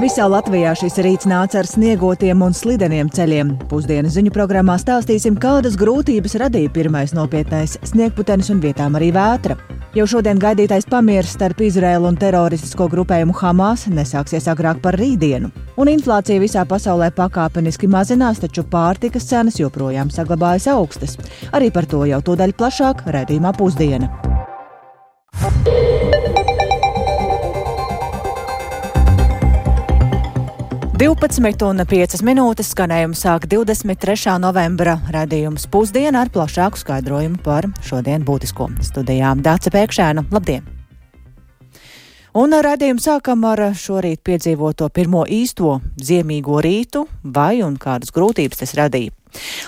Visā Latvijā šis rīts nāca ar sniegotiem un slideniem ceļiem. Pusdienas ziņu programmā stāstīsim, kādas grūtības radīja pirmais nopietnais sniegputenis un vietām arī vētra. Jau šodien gaidītais pamieris starp Izraēlu un teroristisko grupējumu Hamas nesāksies agrāk par rītdienu. Un inflācija visā pasaulē pakāpeniski mazinās, taču pārtikas cenas joprojām saglabājas augstas. Arī par to jau tūdaļ plašāk redzījumā pusdiena. 12,5 minūtes skanējumu sāk 23. novembra radījums pusdiena ar plašāku skaidrojumu par šodien būtisko studijām. Dāca Pēkšēna, labdien! Un raidījumu sākam ar šorīt piedzīvoto pirmo īsto ziemīgo rītu, vai un kādas grūtības tas radīja.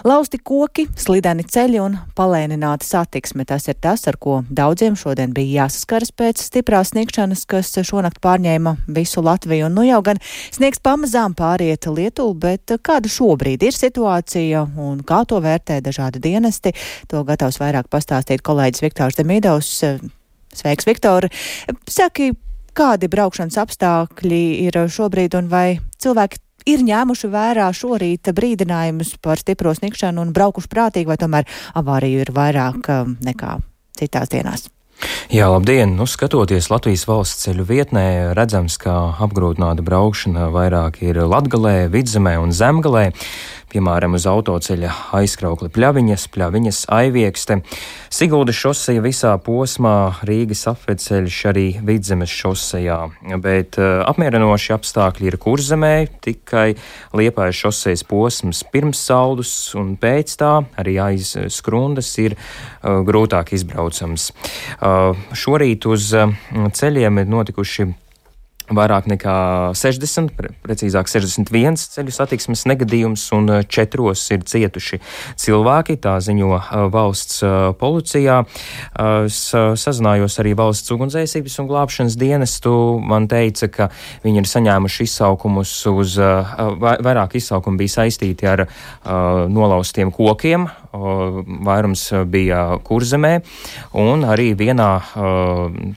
Lausti koki, slideni ceļi un palēnināta satiksme. Tas ir tas, ar ko daudziem šodien bija jāsaskaras pēc stiprās sniegšanas, kas šonakt pārņēma visu Latviju. Un nu jau gan sniegs pamazām pāriet Lietuvu, bet kāda šobrīd ir situācija un kā to vērtē dažādi dienesti, to gatavs vairāk pastāstīt kolēģis Viktors Demīdovs. Sveiks, Viktor! Saki, kādi braukšanas apstākļi ir šobrīd un vai cilvēki ir ņēmuši vērā šorīt brīdinājumus par stipro sniegšanu un braukuši prātīgi, vai tomēr avāriju ir vairāk um, nekā citās dienās? Jā, labdien! Nu, skatoties Latvijas valsts ceļu vietnē, redzams, ka apgrūtināta braukšana vairāk ir Latgalē, Vidzemē un Zemgalē piemēram, uz autoceļa aizkraukli pļaviņas, pļaviņas aiviekste, Siguldas šoseja visā posmā, Rīgas apveceļš arī Vidzemes šosejā, bet uh, apmierinoši apstākļi ir kurzemē, tikai liepājas šosejas posms pirms saldus un pēc tā arī aiz skrundas ir uh, grūtāk izbraucams. Uh, šorīt uz ceļiem ir notikuši vairāk nekā 60, precīzāk 61 ceļu satiksmes negadījums, un eh, četros ir cietuši cilvēki. Tā ziņo eh, valsts eh, policijā. Es sazinājos arī valsts ugunsdzēsības un glābšanas dienestu. Man teica, ka viņi ir saņēmuši izsaukumus uz, vairāk izsaukumi bija saistīti ar nolaustiem kokiem, vairums bija kurzemē, un arī vienā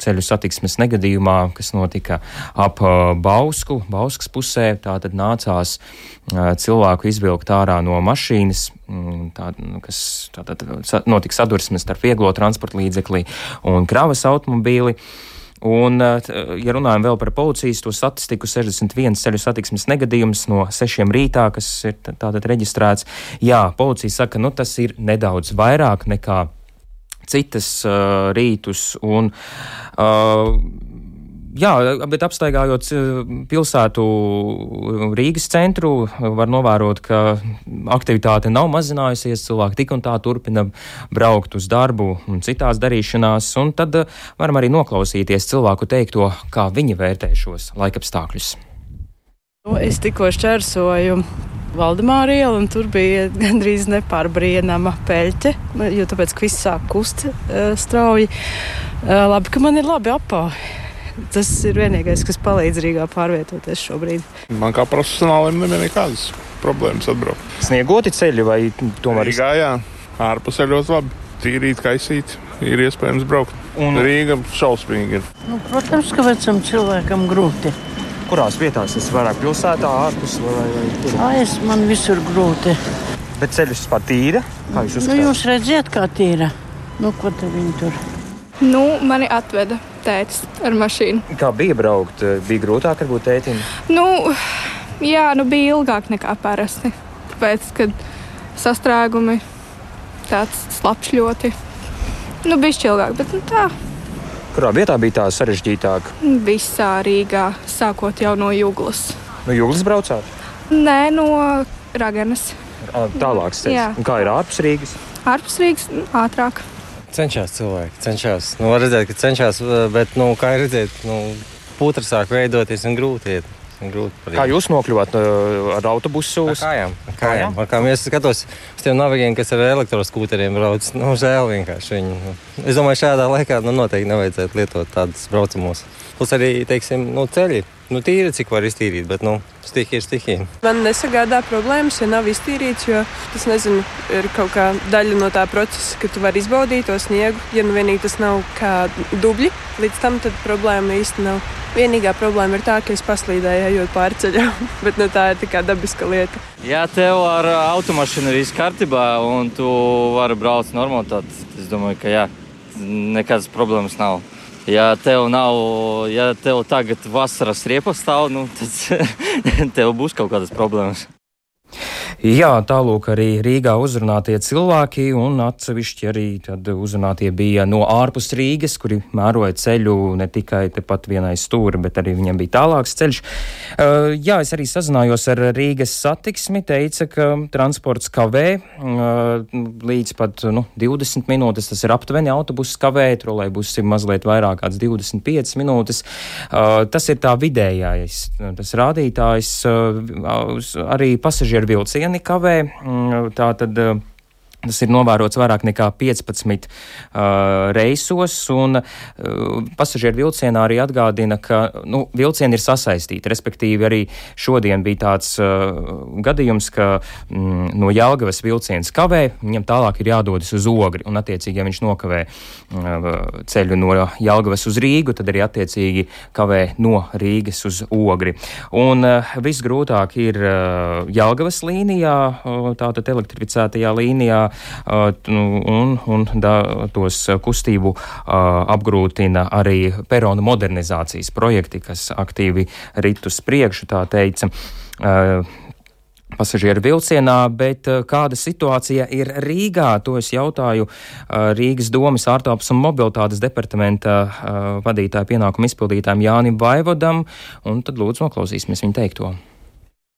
ceļu satiksmes negadījumā, kas notika ap Bausku, Bauskas pusē, tā tad nācās cilvēku izvilkt ārā no mašīnas, mm, tā, kas tātad notika sadursmes starp vieglo transporta līdzekli un kravas automobīli. Un, ja runājam vēl par policijas to statistiku, 61 ceļu satiksmes negadījums no 6 rītā, kas ir tātad reģistrēts, jā, policija saka, nu tas ir nedaudz vairāk nekā citas uh, rītus. Un, uh, Jā, bet apstaigājot pilsētu Rīgas centru, var novērot, ka aktivitāte nav mazinājusies. Cilvēki tik un tā turpina braukt uz darbu un citās darīšanās, un tad varam arī noklausīties cilvēku teikto, kā viņi vērtē šos laikapstākļus. Nu, es tikko šķērsoju Valdemāra ielu, un tur bija gandrīz nepārbrīnama peļķe, jo tāpēc, ka viss sāk kust strauji. Labi, ka man ir labi apāvi. Tas ir vienīgais, kas palīdz Rīgā pārvietoties šobrīd. Man kā profesionālim nebija nekādas problēmas atbraukt. Sniegoti ceļi vai tomēr? Rīgā, jā, ārpusē ļoti labi. Tīrīt, kaisīt, ir iespējams braukt. Un Rīga šausmīgi ir. Nu, protams, ka vecam cilvēkam grūti. Kurās vietās tas vairāk pilsētā, ārpus vai, vai tur? Ai, es man visur grūti. Bet ceļus vispār tīra? Kā jūs uzskatāt? Nu, jūs redziet, kā tīra. Nu, ko te viņi tur? Nu, mani atveda tētis ar mašīnu. Kā bija braukt? Bija grūtāk varbūt tētim? Nu, jā, nu bija ilgāk nekā parasti. Tāpēc, kad sastrēgumi tāds slapjš ļoti. Nu, bija šķilgāk, bet nu, tā. Kurā vietā bija tā sarežģītāk? Visā Rīgā, sākot jau no Jūglas. No Jūglas braucāt? Nē, no Raganas. Tālāks ceļš. Kā ir ārpus Rīgas? Ārpus Rīgas ātrāk. Cenšas cilvēki, cenšas. Nu, var redzēt, ka cenšas, bet, nu, kā redzēt, nu, putra sāk veidoties un grūti iet. Kā jūs nokļuvāt uh, ar autobusu? Ar kājām. Ar kājām. Ar kājām. Es skatos uz tiem navigiem, kas ar elektroskūteriem brauc. Nu, žēl vienkārši viņu. Es domāju, šādā laikā nu, noteikti nevajadzētu lietot tādus braucamos. Plus arī, teiksim, nu, ceļi nu, tīra, cik var iztīrīt, bet nu, stihija ir stihija. Man nesagādā problēmas, ja nav iztīrīts, jo tas, nezinu, ir kaut kā daļa no tā procesa, ka tu vari izbaudīt to sniegu. Ja nu vienīgi tas nav kā dubļi, līdz tam tad problēma īsti nav. Vienīgā problēma ir tā, ka es paslīdēju, ejot pāri ceļam, bet nu, tā ir tikai dabiska lieta. Ja tev ar automašīnu ir viss kārtībā un tu vari braukt normāli, tad es domāju, ka jā, nekādas problēmas nav. Ja tev nav, ja tev tagad vasaras riepa stāv, nu, tad tev būs kaut kādas problēmas. Jā, tālūk arī Rīgā uzrunātie cilvēki, un atsevišķi arī uzrunātie bija no ārpus Rīgas, kuri mēroja ceļu ne tikai tepat vienai stūri, bet arī viņam bija tālāks ceļš. Uh, jā, es arī sazinājos ar Rīgas satiksmi, teica, ka transports kavē uh, līdz pat nu, 20 minūtes, tas ir aptuveni autobusu kavē, trolēbus ir mazliet vairāk kāds 25 minūtes. Uh, tas ir tā vidējais, tas rādītājs, uh, arī pasažieru vilcienu vieni kavē. Mm, tā tad Tas ir novērots vairāk nekā 15 uh, reisos, un uh, pasažieru vilcienā arī atgādina, ka nu, vilcieni ir sasaistīti. Respektīvi, arī šodien bija tāds uh, gadījums, ka mm, no Jālgavas vilciens kavē, viņam tālāk ir jādodas uz ogri, un attiecīgi, ja viņš nokavē uh, ceļu no Jālgavas uz Rīgu, tad arī attiecīgi kavē no Rīgas uz ogri. Un uh, visgrūtāk ir uh, Jālgavas līnijā, uh, tātad elektrificētajā līnijā, un, un da, tos kustību apgrūtina arī perona modernizācijas projekti, kas aktīvi rit uz priekšu, tā teica pasažieru vilcienā, bet kāda situācija ir Rīgā? To es jautāju Rīgas domas ārtelpas un mobilitātes departamenta vadītāja pienākumu izpildītājiem Jānim Vaivodam, un tad lūdzu noklausīsimies viņa teikto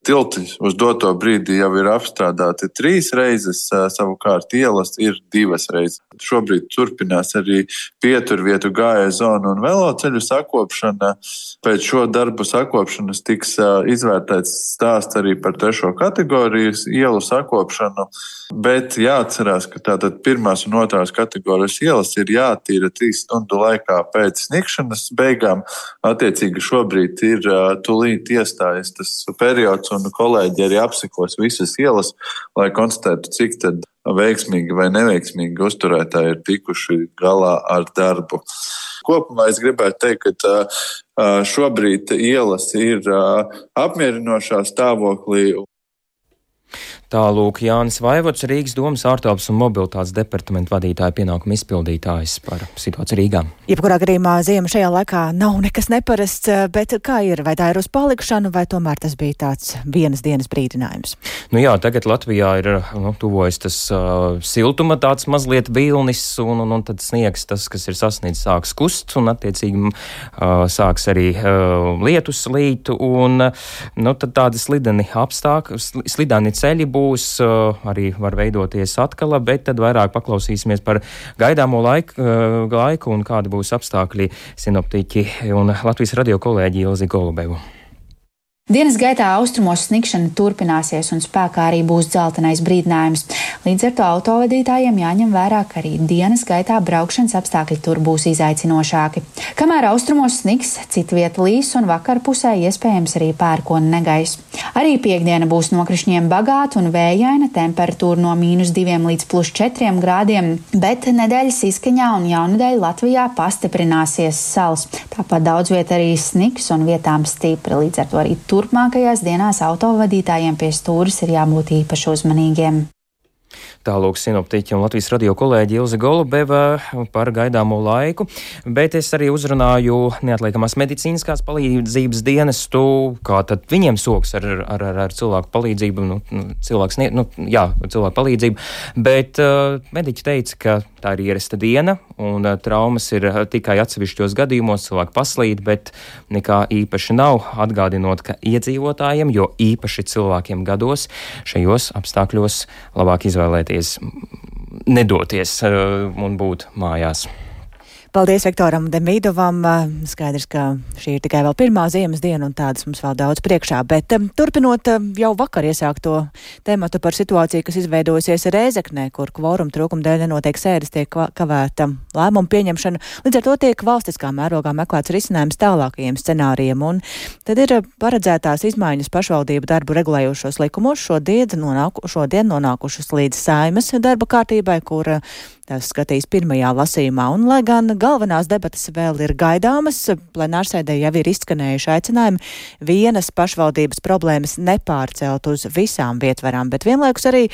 tilti uz doto brīdi jau ir apstrādāti trīs reizes, savukārt ielas ir divas reizes. Šobrīd turpinās arī pieturvietu gāja zona un veloceļu sakopšana. Pēc šo darbu sakopšanas tiks izvērtēts stāsts arī par trešo kategorijas ielu sakopšanu, bet jāatcerās, ka tātad pirmās un otrās kategorijas ielas ir jātīra trīs stundu laikā pēc sniegšanas beigām. Attiecīgi šobrīd ir tūlīt iestājas tas periods un kolēģi arī apsekos visas ielas, lai konstatētu, cik veiksmīgi vai neveiksmīgi uzturētāji ir tikuši galā ar darbu. Kopumā es gribētu teikt, ka šobrīd ielas ir apmierinošā stāvoklī. Tālūk, Jānis Vaivots, Rīgas domas ārtelpas un mobilitātes departamenta vadītāja pienākuma izpildītājs par situāciju Rīgā. Jebkurā gadījumā ziema šajā laikā nav nekas neparasts, bet kā ir, vai tā ir uz palikšanu, vai tomēr tas bija tāds vienas dienas brīdinājums? Nu jā, tagad Latvijā ir, nu, tuvojas tas uh, siltuma tāds mazliet vilnis, un, un, un tad sniegs tas, kas ir sasniedzis, sāks kust, un attiecīgi uh, sāks arī uh, lietus līt, un, uh, nu, tad tādi slideni apstākļi, slidani ceļi būs, arī var veidoties atkal, bet tad vairāk paklausīsimies par gaidāmo laiku, laiku un kādi būs apstākļi sinoptiķi un Latvijas radio kolēģi Ilzi Golubevu. Dienas gaitā austrumos sniegšana turpināsies un spēkā arī būs dzeltenais brīdinājums. Līdz ar to autovadītājiem jāņem vērā, ka arī dienas gaitā braukšanas apstākļi tur būs izaicinošāki. Kamēr austrumos sniks, citvieta līs un vakar pusē iespējams arī pērkona negais. Arī piekdiena būs nokrišņiem bagāta un vējaina, temperatūra no mīnus 2 līdz plus 4 grādiem, bet nedēļas izskaņā un jaunadēļ Latvijā pastiprināsies sals. Tāpat daudz viet arī sniks un vietām stipri, līdz ar to arī tur turpmākajās dienās autovadītājiem pie stūres ir jābūt īpaši uzmanīgiem. Tālūk, sinoptiķi un Latvijas radio kolēģi Ilze Golubeva par gaidāmo laiku, bet es arī uzrunāju neatliekamās medicīniskās palīdzības dienestu, kā tad viņiem soks ar, ar, ar, ar cilvēku palīdzību, nu, nu cilvēks, ne, nu, jā, cilvēku palīdzību, bet uh, mediķi teica, ka tā ir ierasta diena un uh, traumas ir uh, tikai atsevišķos gadījumos, cilvēki paslīd, bet nekā īpaši nav, atgādinot, ka iedzīvotājiem, jo īpaši cilvēkiem gados šajos apstākļos labāk izvēlēties nedoties uh, un būt mājās. Paldies Viktoram Demīdovam. Skaidrs, ka šī ir tikai vēl pirmā ziemas diena un tādas mums vēl daudz priekšā. Bet um, turpinot um, jau vakar iesākto tematu par situāciju, kas izveidojusies Rēzeknē, kur kvoruma trūkuma dēļ nenotiek sēdes, tiek kavēta lēmumu pieņemšana. Līdz ar to tiek valstiskā mērogā meklēts risinājums tālākajiem scenārijiem. Un tad ir paredzētās izmaiņas pašvaldību darbu regulējošos likumos šodien, nonāku, šodien nonākušas līdz saimas darba kārtībai, kur tās skatīs pirmajā lasījumā. Un, lai gan galvenās debatas vēl ir gaidāmas, plenārsēdē jau ir izskanējuši aicinājumi vienas pašvaldības problēmas nepārcelt uz visām vietvarām, bet vienlaikus arī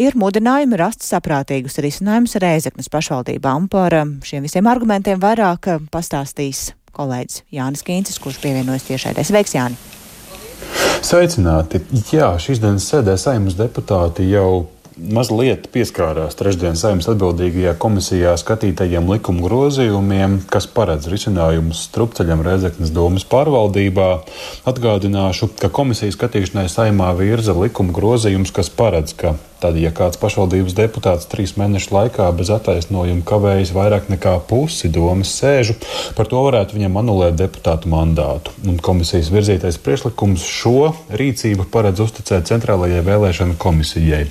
ir mudinājumi rast saprātīgus risinājumus Rēzeknes pašvaldībā. Un par um, šiem visiem argumentiem vairāk um, pastāstīs kolēģis Jānis Kīncis, kurš pievienojas tiešai. Sveiks, Jāni! Sveicināti! Jā, šīs dienas sēdē saimnes deputāti jau mazliet pieskārās trešdienas saimnes atbildīgajā komisijā skatītajiem likuma grozījumiem, kas paredz risinājumus strupceļam Rezeknas domas pārvaldībā. Atgādināšu, ka komisijas skatīšanai saimā virza likuma grozījums, kas paredz, ka Tad, ja kāds pašvaldības deputāts trīs mēnešu laikā bez attaisnojuma kavējas vairāk nekā pusi domas sēžu, par to varētu viņam anulēt deputātu mandātu. Un komisijas virzītais priekšlikums šo rīcību paredz uzticēt Centrālajai vēlēšanu komisijai.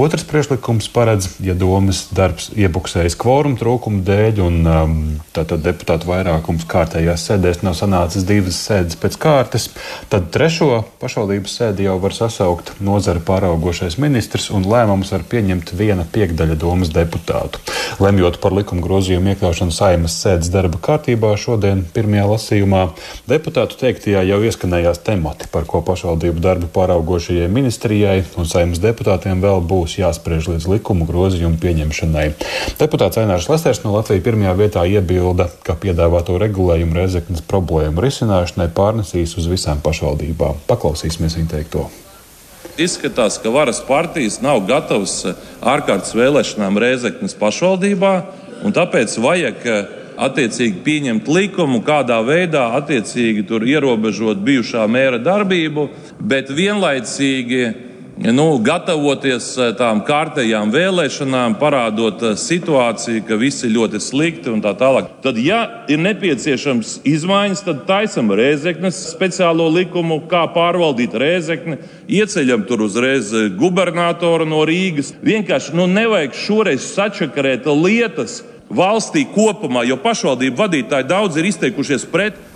Otrs priekšlikums paredz, ja domas darbs iebuksējas kvoruma trūkuma dēļ un um, tātad deputātu vairākums kārtējās sēdēs nav sanācis divas sēdes pēc kārtas, tad trešo pašvaldības sēdi jau var sasaukt nozara pāraugošais ministrs un lēmumus var pieņemt viena piekdaļa domas deputātu. Lemjot par likuma grozījumu iekļaušanu saimas sēdes darba kārtībā šodien, pirmajā lasījumā, deputātu teiktajā jau ieskanējās temati, par ko pašvaldību darbu pāraugošajai ministrijai un saimas deputātiem vēl būs jāspriež līdz likuma grozījumu pieņemšanai. Deputāts Ainārs Lesters no Latvijas pirmajā vietā iebilda, ka piedāvāto regulējumu Rezeknas problēmu risināšanai pārnesīs uz visām pašvaldībām. Paklausīsimies viņa teikto. Izskatās, ka varas partijas nav gatavas eh, ārkārtas vēlēšanām Rēzeknas pašvaldībā, un tāpēc vajag eh, attiecīgi pieņemt likumu, kādā veidā attiecīgi ierobežot bijušā mēra darbību, bet vienlaicīgi nu, gatavoties eh, tām kārtējām vēlēšanām, parādot eh, situāciju, ka viss ir ļoti slikti un tā tālāk. Tad, ja ir nepieciešams izmaiņas, tad taisam rēzeknes speciālo likumu, kā pārvaldīt rēzekni, ieceļam tur uzreiz eh, gubernatoru no Rīgas. Vienkārši nu, nevajag šoreiz sačakarēt lietas valstī kopumā, jo pašvaldību vadītāji daudz ir izteikušies pret.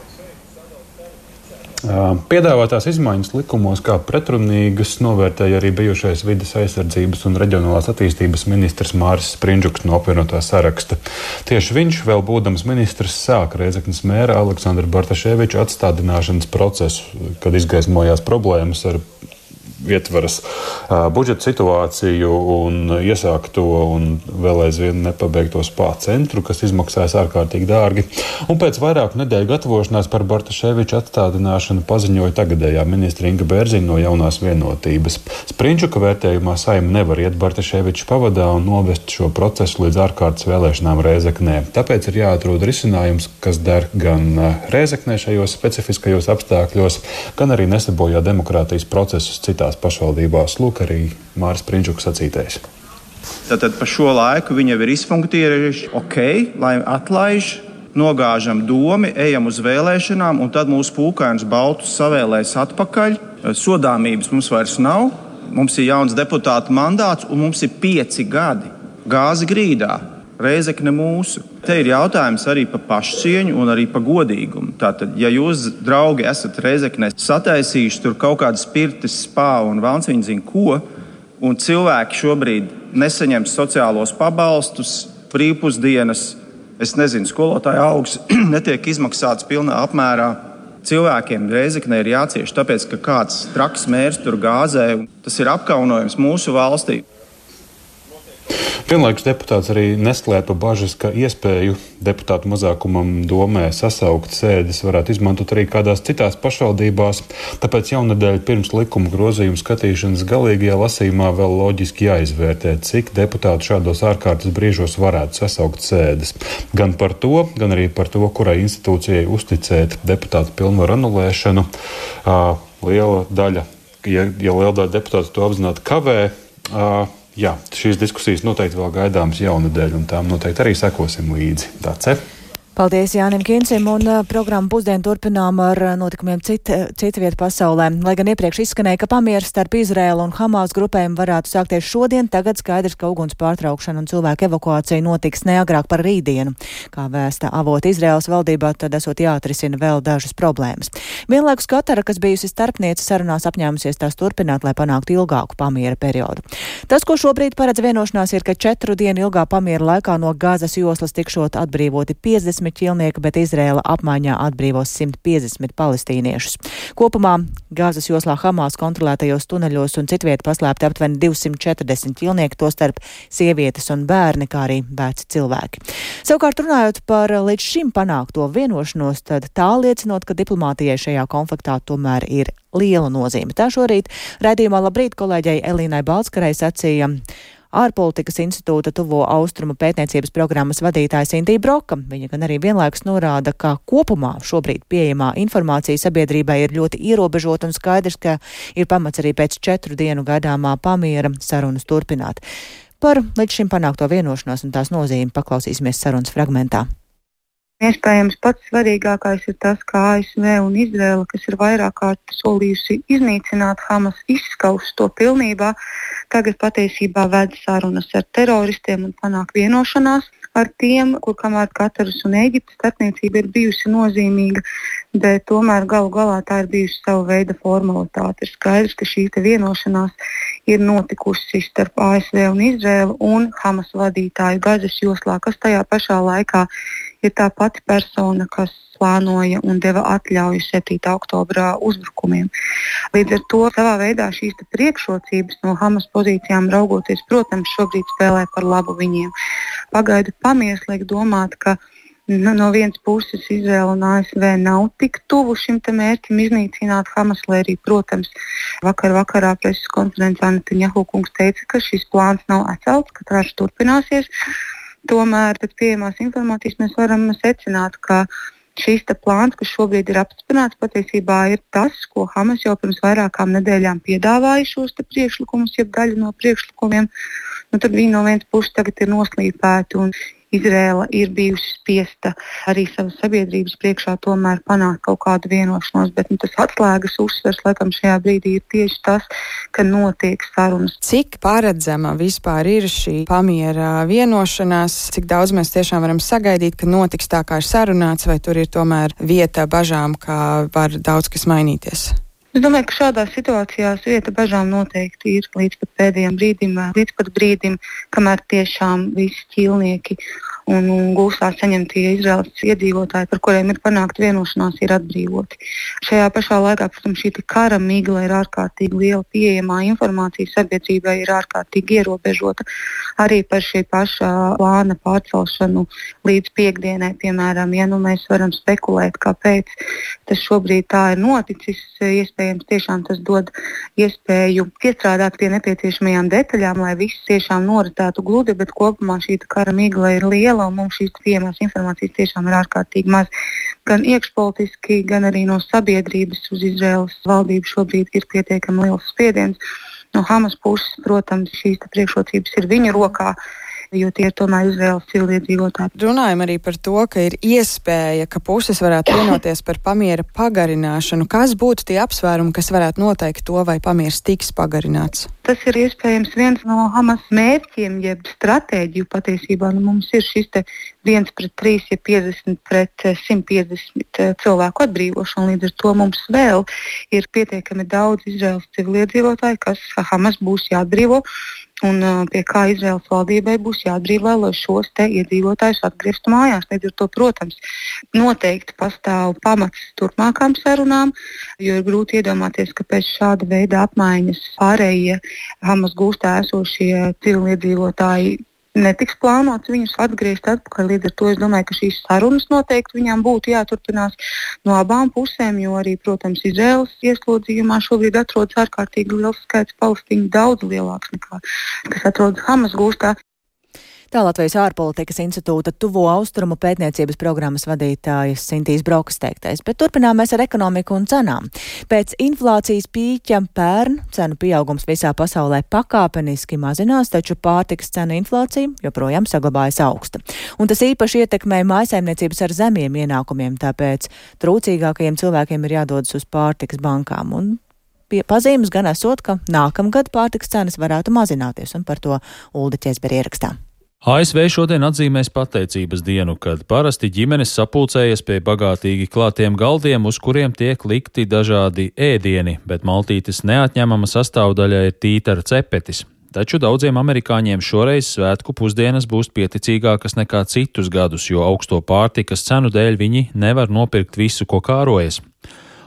Piedāvātās izmaiņas likumos kā pretrunīgas novērtēja arī bijušais vidas aizsardzības un reģionālās attīstības ministrs Māris Sprindžuks no apvienotā saraksta. Tieši viņš, vēl būdams ministrs, sāka Reizeknas mēra Aleksandra Bartaševiča atstādināšanas procesu, kad izgaismojās problēmas ar ietveras budžeta situāciju un iesākt to un vēl aizvien nepabeigto spā centru, kas izmaksājas ārkārtīgi dārgi. Un pēc vairāku nedēļu gatavošanās par Bartaševiča atstādināšanu paziņoja tagadējā ministra Inga Bērziņa no jaunās vienotības. Sprinčuka vērtējumā saima nevar iet Bartaševiča pavadā un novest šo procesu līdz ārkārtas vēlēšanām Rēzeknē. Tāpēc ir jāatrod risinājums, kas der gan Rēzeknē šajos specifiskajos apstākļos, gan arī nesabojā demokrātijas procesus citās citās pašvaldībās. Lūk, arī Mārcis Prinčuks sacītais. Tātad pa šo laiku viņi jau ir izfunkcionējuši, ok, lai atlaiž, nogāžam domu, ejam uz vēlēšanām, un tad mūsu pūkains baltus savēlēs atpakaļ. Sodāmības mums vairs nav, mums ir jauns deputāta mandāts, un mums ir pieci gadi gāzi grīdā. Reizekne mūsu. Te ir jautājums arī par pašcieņu un arī par godīgumu. Tātad, ja jūs, draugi, esat Reizeknē sataisījuši tur kaut kādas spirtis, spā un vēlns viņa zina ko, un cilvēki šobrīd nesaņem sociālos pabalstus, brīvpusdienas, es nezinu, skolotāja augs netiek izmaksāts pilnā apmērā. Cilvēkiem Reizekne ir jācieš, tāpēc, ka kāds traks mērs tur gāzē. Tas ir apkaunojums mūsu valstī. Vienlaikus deputāts arī nesklēpa bažas, ka iespēju deputātu mazākumam domē sasaukt sēdes varētu izmantot arī kādās citās pašvaldībās. Tāpēc jaunadēļ pirms likuma grozījuma skatīšanas galīgajā lasījumā vēl loģiski jāizvērtē, cik deputāti šādos ārkārtas brīžos varētu sasaukt sēdes. Gan par to, gan arī par to, kurai institūcijai uzticēt deputātu pilnvaru anulēšanu. Liela daļa, ja, ja liela daļa deputātu to apzināti kavē, Jā, šīs diskusijas noteikti vēl gaidāmas jaunadēļ, un tām noteikti arī sekosim līdzi. Tāds ir. Paldies Jānim Kincim un programmu pusdienu turpinām ar notikumiem cita, cita vieta pasaulē. Lai gan iepriekš izskanēja, ka pamieris starp Izrēlu un Hamas grupēm varētu sākties šodien, tagad skaidrs, ka uguns pārtraukšana un cilvēku evakuācija notiks neagrāk par rītdienu. Kā vēsta avot Izrēlas valdībā, tad esot jāatrisina vēl dažas problēmas. Vienlaikus Katara, kas bijusi starpniece sarunās apņēmusies tās turpināt, lai panāktu ilgāku pamiera periodu. Tas, ko šobrīd paredz vienošanās, ir, ka četru dienu ilgā pamiera laikā no Gāzes joslas tikšot atbrīvoti 50 50 ķilnieku, bet Izrēla apmaiņā atbrīvos 150 palestīniešus. Kopumā Gāzes joslā Hamas kontrolētajos tuneļos un citviet paslēpti aptuveni 240 ķilnieki, tostarp sievietes un bērni, kā arī veci cilvēki. Savukārt runājot par līdz šim panākto vienošanos, tad tā liecinot, ka diplomātijai šajā konfliktā tomēr ir liela nozīme. Tā šorīt raidījumā labrīt kolēģei Elīnai Balskarai sacīja ārpolitikas institūta tuvo austrumu pētniecības programmas vadītājs Indija Broka. Viņa gan arī vienlaikus norāda, ka kopumā šobrīd pieejamā informācija sabiedrībai ir ļoti ierobežota un skaidrs, ka ir pamats arī pēc četru dienu gaidāmā pamiera sarunas turpināt. Par līdz šim panākto vienošanos un tās nozīmi paklausīsimies sarunas fragmentā. Iespējams, pats svarīgākais ir tas, ka ASV un Izraela, kas ir vairāk kārt solījusi iznīcināt Hamas, izskaust to pilnībā, tagad patiesībā ved sarunas ar teroristiem un panāk vienošanās ar tiem, kur kamēr Katars un Eģiptes starpniecība ir bijusi nozīmīga, bet tomēr galu galā tā ir bijusi sava veida formalitāte. Ir skaidrs, ka šī vienošanās ir notikusi starp ASV un Izraelu un Hamas vadītāju Gazas joslā, kas tajā pašā laikā ir tā pati persona, kas plānoja un deva atļauju 7. oktobra uzbrukumiem. Līdz ar to savā veidā šīs priekšrocības no Hamas pozīcijām raugoties, protams, šobrīd spēlē par labu viņiem. Pagaidu pamieris liek domāt, ka nu, no vienas puses Izraela un ASV nav tik tuvu šim mērķim iznīcināt Hamas, lai arī, protams, vakar vakarā preses konferencē Netanjahu kungs teica, ka šis plāns nav atcelts, ka karš turpināsies. Tomēr pēc pieejamās informācijas mēs varam secināt, ka šīs plāns, kas šobrīd ir apstiprināts, patiesībā ir tas, ko Hamas jau pirms vairākām nedēļām piedāvāja šos priekšlikumus, jeb daļu no priekšlikumiem. Nu, tad viņi no vienas puses tagad ir noslīpēti Izrēla ir bijusi spiesta arī savas sabiedrības priekšā tomēr panākt kaut kādu vienošanos, bet nu, tas atslēgas uzsvers laikam šajā brīdī ir tieši tas, ka notiek sarunas. Cik paredzama vispār ir šī pamiera vienošanās, cik daudz mēs tiešām varam sagaidīt, ka notiks tā, kā ir sarunāts, vai tur ir tomēr vieta bažām, ka var daudz kas mainīties? Es domāju, ka šādās situācijās vieta bažām noteikti ir līdz pat pēdējiem brīdim, līdz pat brīdim, kamēr tiešām visi ķīlnieki un, un gūstā saņemtie Izraels iedzīvotāji, par kuriem ir panākta vienošanās, ir atbrīvoti. Šajā pašā laikā, protams, šī kara migla ir ārkārtīgi liela, pieejamā informācija sabiedrībai ir ārkārtīgi ierobežota. Arī par šī paša plāna pārcelšanu līdz piekdienai, piemēram, ja nu mēs varam spekulēt, kāpēc tas šobrīd tā ir noticis, iespējams, tiešām tas dod iespēju piestrādāt pie nepieciešamajām detaļām, lai viss tiešām noritētu gludi, bet kopumā šī kara migla ir liela liela un mums šīs pieejamās informācijas tiešām ir ārkārtīgi maz. Gan iekšpolitiski, gan arī no sabiedrības uz Izraels valdību šobrīd ir pietiekami liels spiediens. No Hamas puses, protams, šīs priekšrocības ir viņa rokā jo tie ir tomēr Izraels civiliedzīvotāji. Runājam arī par to, ka ir iespēja, ka puses varētu vienoties par pamiera pagarināšanu. Kas būtu tie apsvērumi, kas varētu noteikt to, vai pamieris tiks pagarināts? Tas ir iespējams viens no Hamas mērķiem, jeb stratēģiju patiesībā. Nu, mums ir šis viens pret 3, ja 50 pret 150 eh, cilvēku atbrīvošana. Līdz ar to mums vēl ir pietiekami daudz Izraels civiliedzīvotāju, kas Hamas būs jāatbrīvo un pie kā Izraels valdībai būs jāatbrīvo, lai šos te iedzīvotājus atgrieztu mājās. Līdz ar to, protams, noteikti pastāv pamats turpmākām sarunām, jo ir grūti iedomāties, ka pēc šāda veida apmaiņas pārējie Hamas gūstā esošie civiliedzīvotāji netiks plānots viņus atgriezt atpakaļ. Līdz ar to es domāju, ka šīs sarunas noteikti viņām būtu jāturpinās no abām pusēm, jo arī, protams, Izraels ieslodzījumā šobrīd atrodas ārkārtīgi liels skaits palestīņu, daudz lielāks nekā kas atrodas Hamas gūstā. Tā Latvijas ārpolitikas institūta tuvo austrumu pētniecības programmas vadītājas Sintīs Brokas teiktais, bet turpinām mēs ar ekonomiku un cenām. Pēc inflācijas pīķa pērn cenu pieaugums visā pasaulē pakāpeniski mazinās, taču pārtikas cenu inflācija joprojām saglabājas augsta. Un tas īpaši ietekmē mājasaimniecības ar zemiem ienākumiem, tāpēc trūcīgākajiem cilvēkiem ir jādodas uz pārtikas bankām. Un pazīmes gan esot, ka nākamgad pārtiks cenas varētu mazināties, un par to Ulda Česberi ierakstā. ASV šodien atzīmēs pateicības dienu, kad parasti ģimenes sapulcējas pie bagātīgi klātiem galdiem, uz kuriem tiek likti dažādi ēdieni, bet maltītes neatņemama sastāvdaļa ir tītara cepetis. Taču daudziem amerikāņiem šoreiz svētku pusdienas būs pieticīgākas nekā citus gadus, jo augsto pārtikas cenu dēļ viņi nevar nopirkt visu, ko kārojas.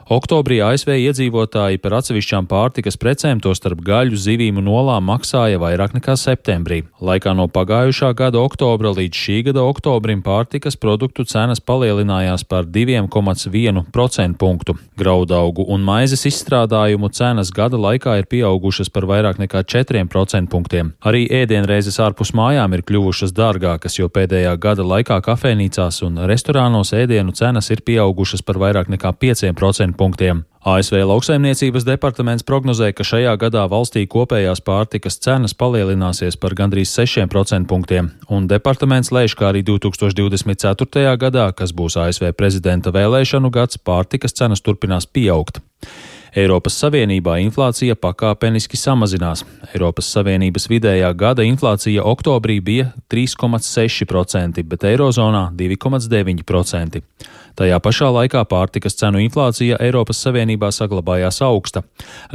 Oktobrī ASV iedzīvotāji par atsevišķām pārtikas precēm, tostarp gaļu, zivīm un olām, maksāja vairāk nekā septembrī. Laikā no pagājušā gada oktobra līdz šī gada oktobrim pārtikas produktu cenas palielinājās par 2,1% punktu. Graudaugu un maizes izstrādājumu cenas gada laikā ir pieaugušas par vairāk nekā 4% punktiem. Arī ēdienreizes ārpus mājām ir kļuvušas dārgākas, jo pēdējā gada laikā kafejnīcās un restorānos ēdienu cenas ir pieaugušas par vairāk nekā 5% punktiem. ASV lauksaimniecības departaments prognozē, ka šajā gadā valstī kopējās pārtikas cenas palielināsies par gandrīz 6% punktiem, un departaments lēš, ka arī 2024. gadā, kas būs ASV prezidenta vēlēšanu gads, pārtikas cenas turpinās pieaugt. Eiropas Savienībā inflācija pakāpeniski samazinās. Eiropas Savienības vidējā gada inflācija oktobrī bija 3,6%, bet Eirozonā 2,9%. Tajā pašā laikā pārtikas cenu inflācija Eiropas Savienībā saglabājās augsta.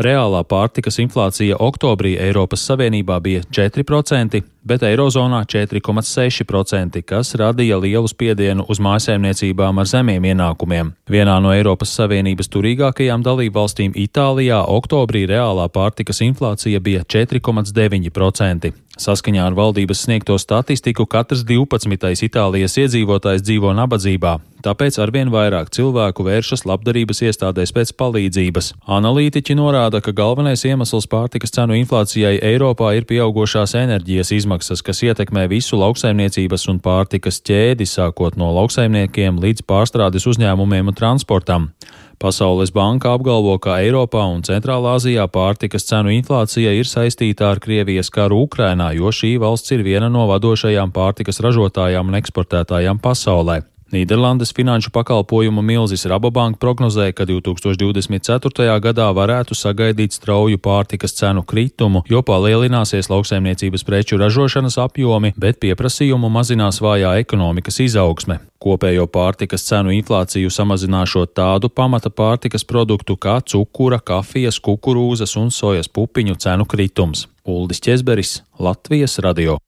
Reālā pārtikas inflācija oktobrī Eiropas Savienībā bija 4%, bet Eirozonā 4,6%, kas radīja lielu spiedienu uz mājsaimniecībām ar zemiem ienākumiem. Vienā no Eiropas Savienības turīgākajām dalībvalstīm Itālijā oktobrī reālā pārtikas inflācija bija 4,9%. Saskaņā ar valdības sniegto statistiku katrs 12. Itālijas iedzīvotājs dzīvo nabadzībā, tāpēc arvien vairāk cilvēku vēršas labdarības iestādēs pēc palīdzības. Analītiķi norāda, ka galvenais iemesls pārtikas cenu inflācijai Eiropā ir pieaugušās enerģijas izmaksas, kas ietekmē visu lauksaimniecības un pārtikas ķēdi, sākot no lauksaimniekiem līdz pārstrādes uzņēmumiem un transportam. Pasaules banka apgalvo, ka Eiropā un Centrālā Azijā pārtikas cenu inflācija ir saistīta ar Krievijas karu Ukrainā, jo šī valsts ir viena no vadošajām pārtikas ražotājām un eksportētājām pasaulē. Nīderlandes finanšu pakalpojumu milzis Rabobank prognozē, ka 2024. gadā varētu sagaidīt strauju pārtikas cenu kritumu, jo palielināsies lauksaimniecības preču ražošanas apjomi, bet pieprasījumu mazinās vājā ekonomikas izaugsme. Kopējo pārtikas cenu inflāciju samazināšot tādu pamata pārtikas produktu kā cukura, kafijas, kukurūzas un sojas pupiņu cenu kritums. Uldis Česberis, Latvijas radio.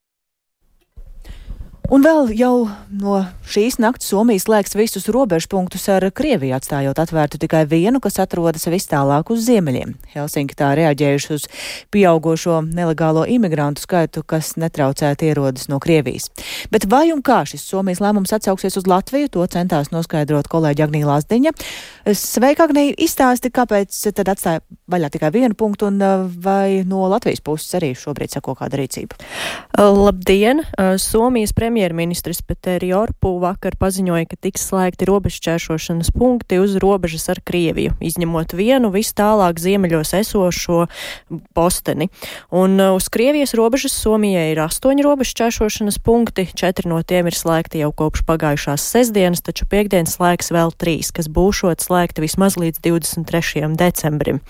Un vēl jau no šīs nakts Somija slēgs visus robežpunktus ar Krieviju, atstājot atvērtu tikai vienu, kas atrodas vis tālāk uz ziemeļiem. Helsinki tā reaģējuši uz pieaugošo nelegālo imigrantu skaitu, kas netraucēti ierodas no Krievijas. Bet vai un kā šis Somijas lēmums atsauksies uz Latviju, to centās noskaidrot kolēģi Agnija Lāsdiņa. Sveika, Agnija, izstāsti, kāpēc tad atstāja vaļā tikai vienu punktu un vai no Latvijas puses arī šobrīd sako kāda rīcība? Labdien! Somijas premjeras premjerministrs Peteri Orpu vakar paziņoja, ka tiks slēgti robežšķēršošanas punkti uz robežas ar Krieviju, izņemot vienu vis tālāk ziemeļos esošo posteni. Un uh, uz Krievijas robežas Somijai ir astoņi robežšķēršošanas punkti, četri no tiem ir slēgti jau kopš pagājušās sestdienas, taču piekdienas slēgs vēl trīs, kas būšot slēgti vismaz līdz 23. decembrim.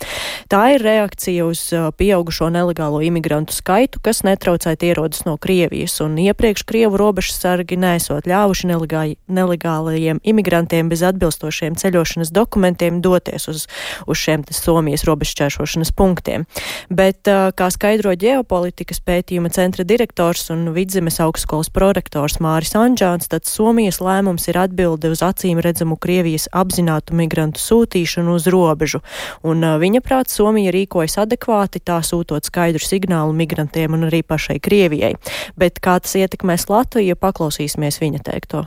Tā ir reakcija uz uh, pieaugušo nelegālo imigrantu skaitu, kas netraucēt ierodas no Krievijas, un iepriekš Krievu robežu robežsargi nesot ļāvuši nelegāli, nelegālajiem imigrantiem bez atbilstošiem ceļošanas dokumentiem doties uz, uz šiem Somijas robežšķēršošanas punktiem. Bet, kā skaidro ģeopolitikas pētījuma centra direktors un vidzemes augstskolas prorektors Māris Anģāns, tad Somijas lēmums ir atbilde uz acīm redzamu Krievijas apzinātu migrantu sūtīšanu uz robežu. Un viņa prāt Somija rīkojas adekvāti, tā sūtot skaidru signālu migrantiem un arī pašai Krievijai. Bet kā tas ietekmēs Latviju? Ja paklausīsimies viņa teikto?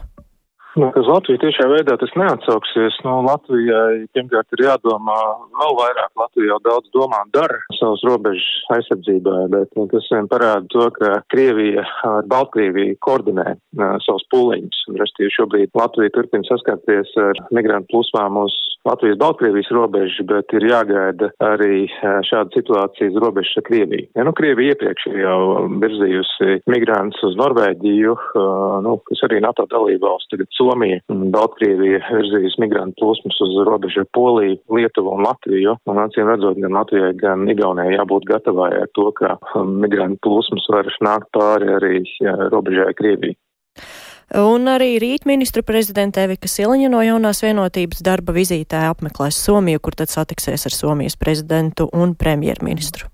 Nu, uz Latviju tiešā veidā tas neatsauksies. Nu, Latvijai pirmkārt ir jādomā vēl vairāk. Latvija jau daudz domā un dara savas robežas aizsardzībā, bet nu, tas vien parāda to, ka Krievija ar Baltkrieviju koordinē uh, savus pūliņus. Restīvi šobrīd Latvija turpina saskarties ar migrantu plūsmām uz Latvijas-Baltkrievijas robežu, bet ir jāgaida arī šāda situācija uz robežas ar Krieviju. Ja, nu, Krievija iepriekš ir jau virzījusi migrantus uz Norvēģiju, uh, nu, kas arī NATO dalībvalsts, tagad Somija un Baltkrievija virzījis migrantu plūsmas uz robežu ar Poliju, Lietuvu un Latviju. Un acīm redzot, gan Latvijai, gan Igaunijai jābūt gatavai ar to, ka um, migrantu plūsmas var nākt pāri arī robežai Krievijai. Un arī rīt ministra prezidenta Evika Siliņa no jaunās vienotības darba vizītē apmeklēs Somiju, kur tad satiksies ar Somijas prezidentu un premjerministru.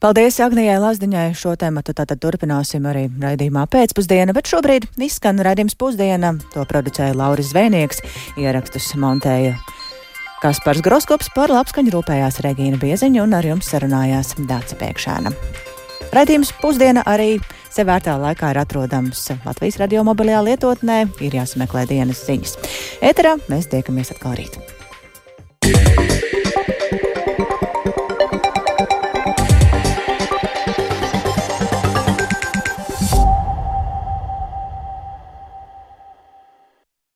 Paldies Agnijai Lazdiņai. Šo tēmatu tātad turpināsim arī raidījumā pēcpusdiena, bet šobrīd izskan raidījums pusdiena. To producēja Lauris Zvēnieks, ierakstus montēja Kaspars Groskops par labskaņu rūpējās Regīna Bieziņa un ar jums sarunājās Dāca Pēkšēna. Raidījums pusdiena arī sevērtā laikā ir atrodams Latvijas radio mobilajā lietotnē, ir jāsameklē dienas ziņas. Eterā mēs tiekamies atkal rīt.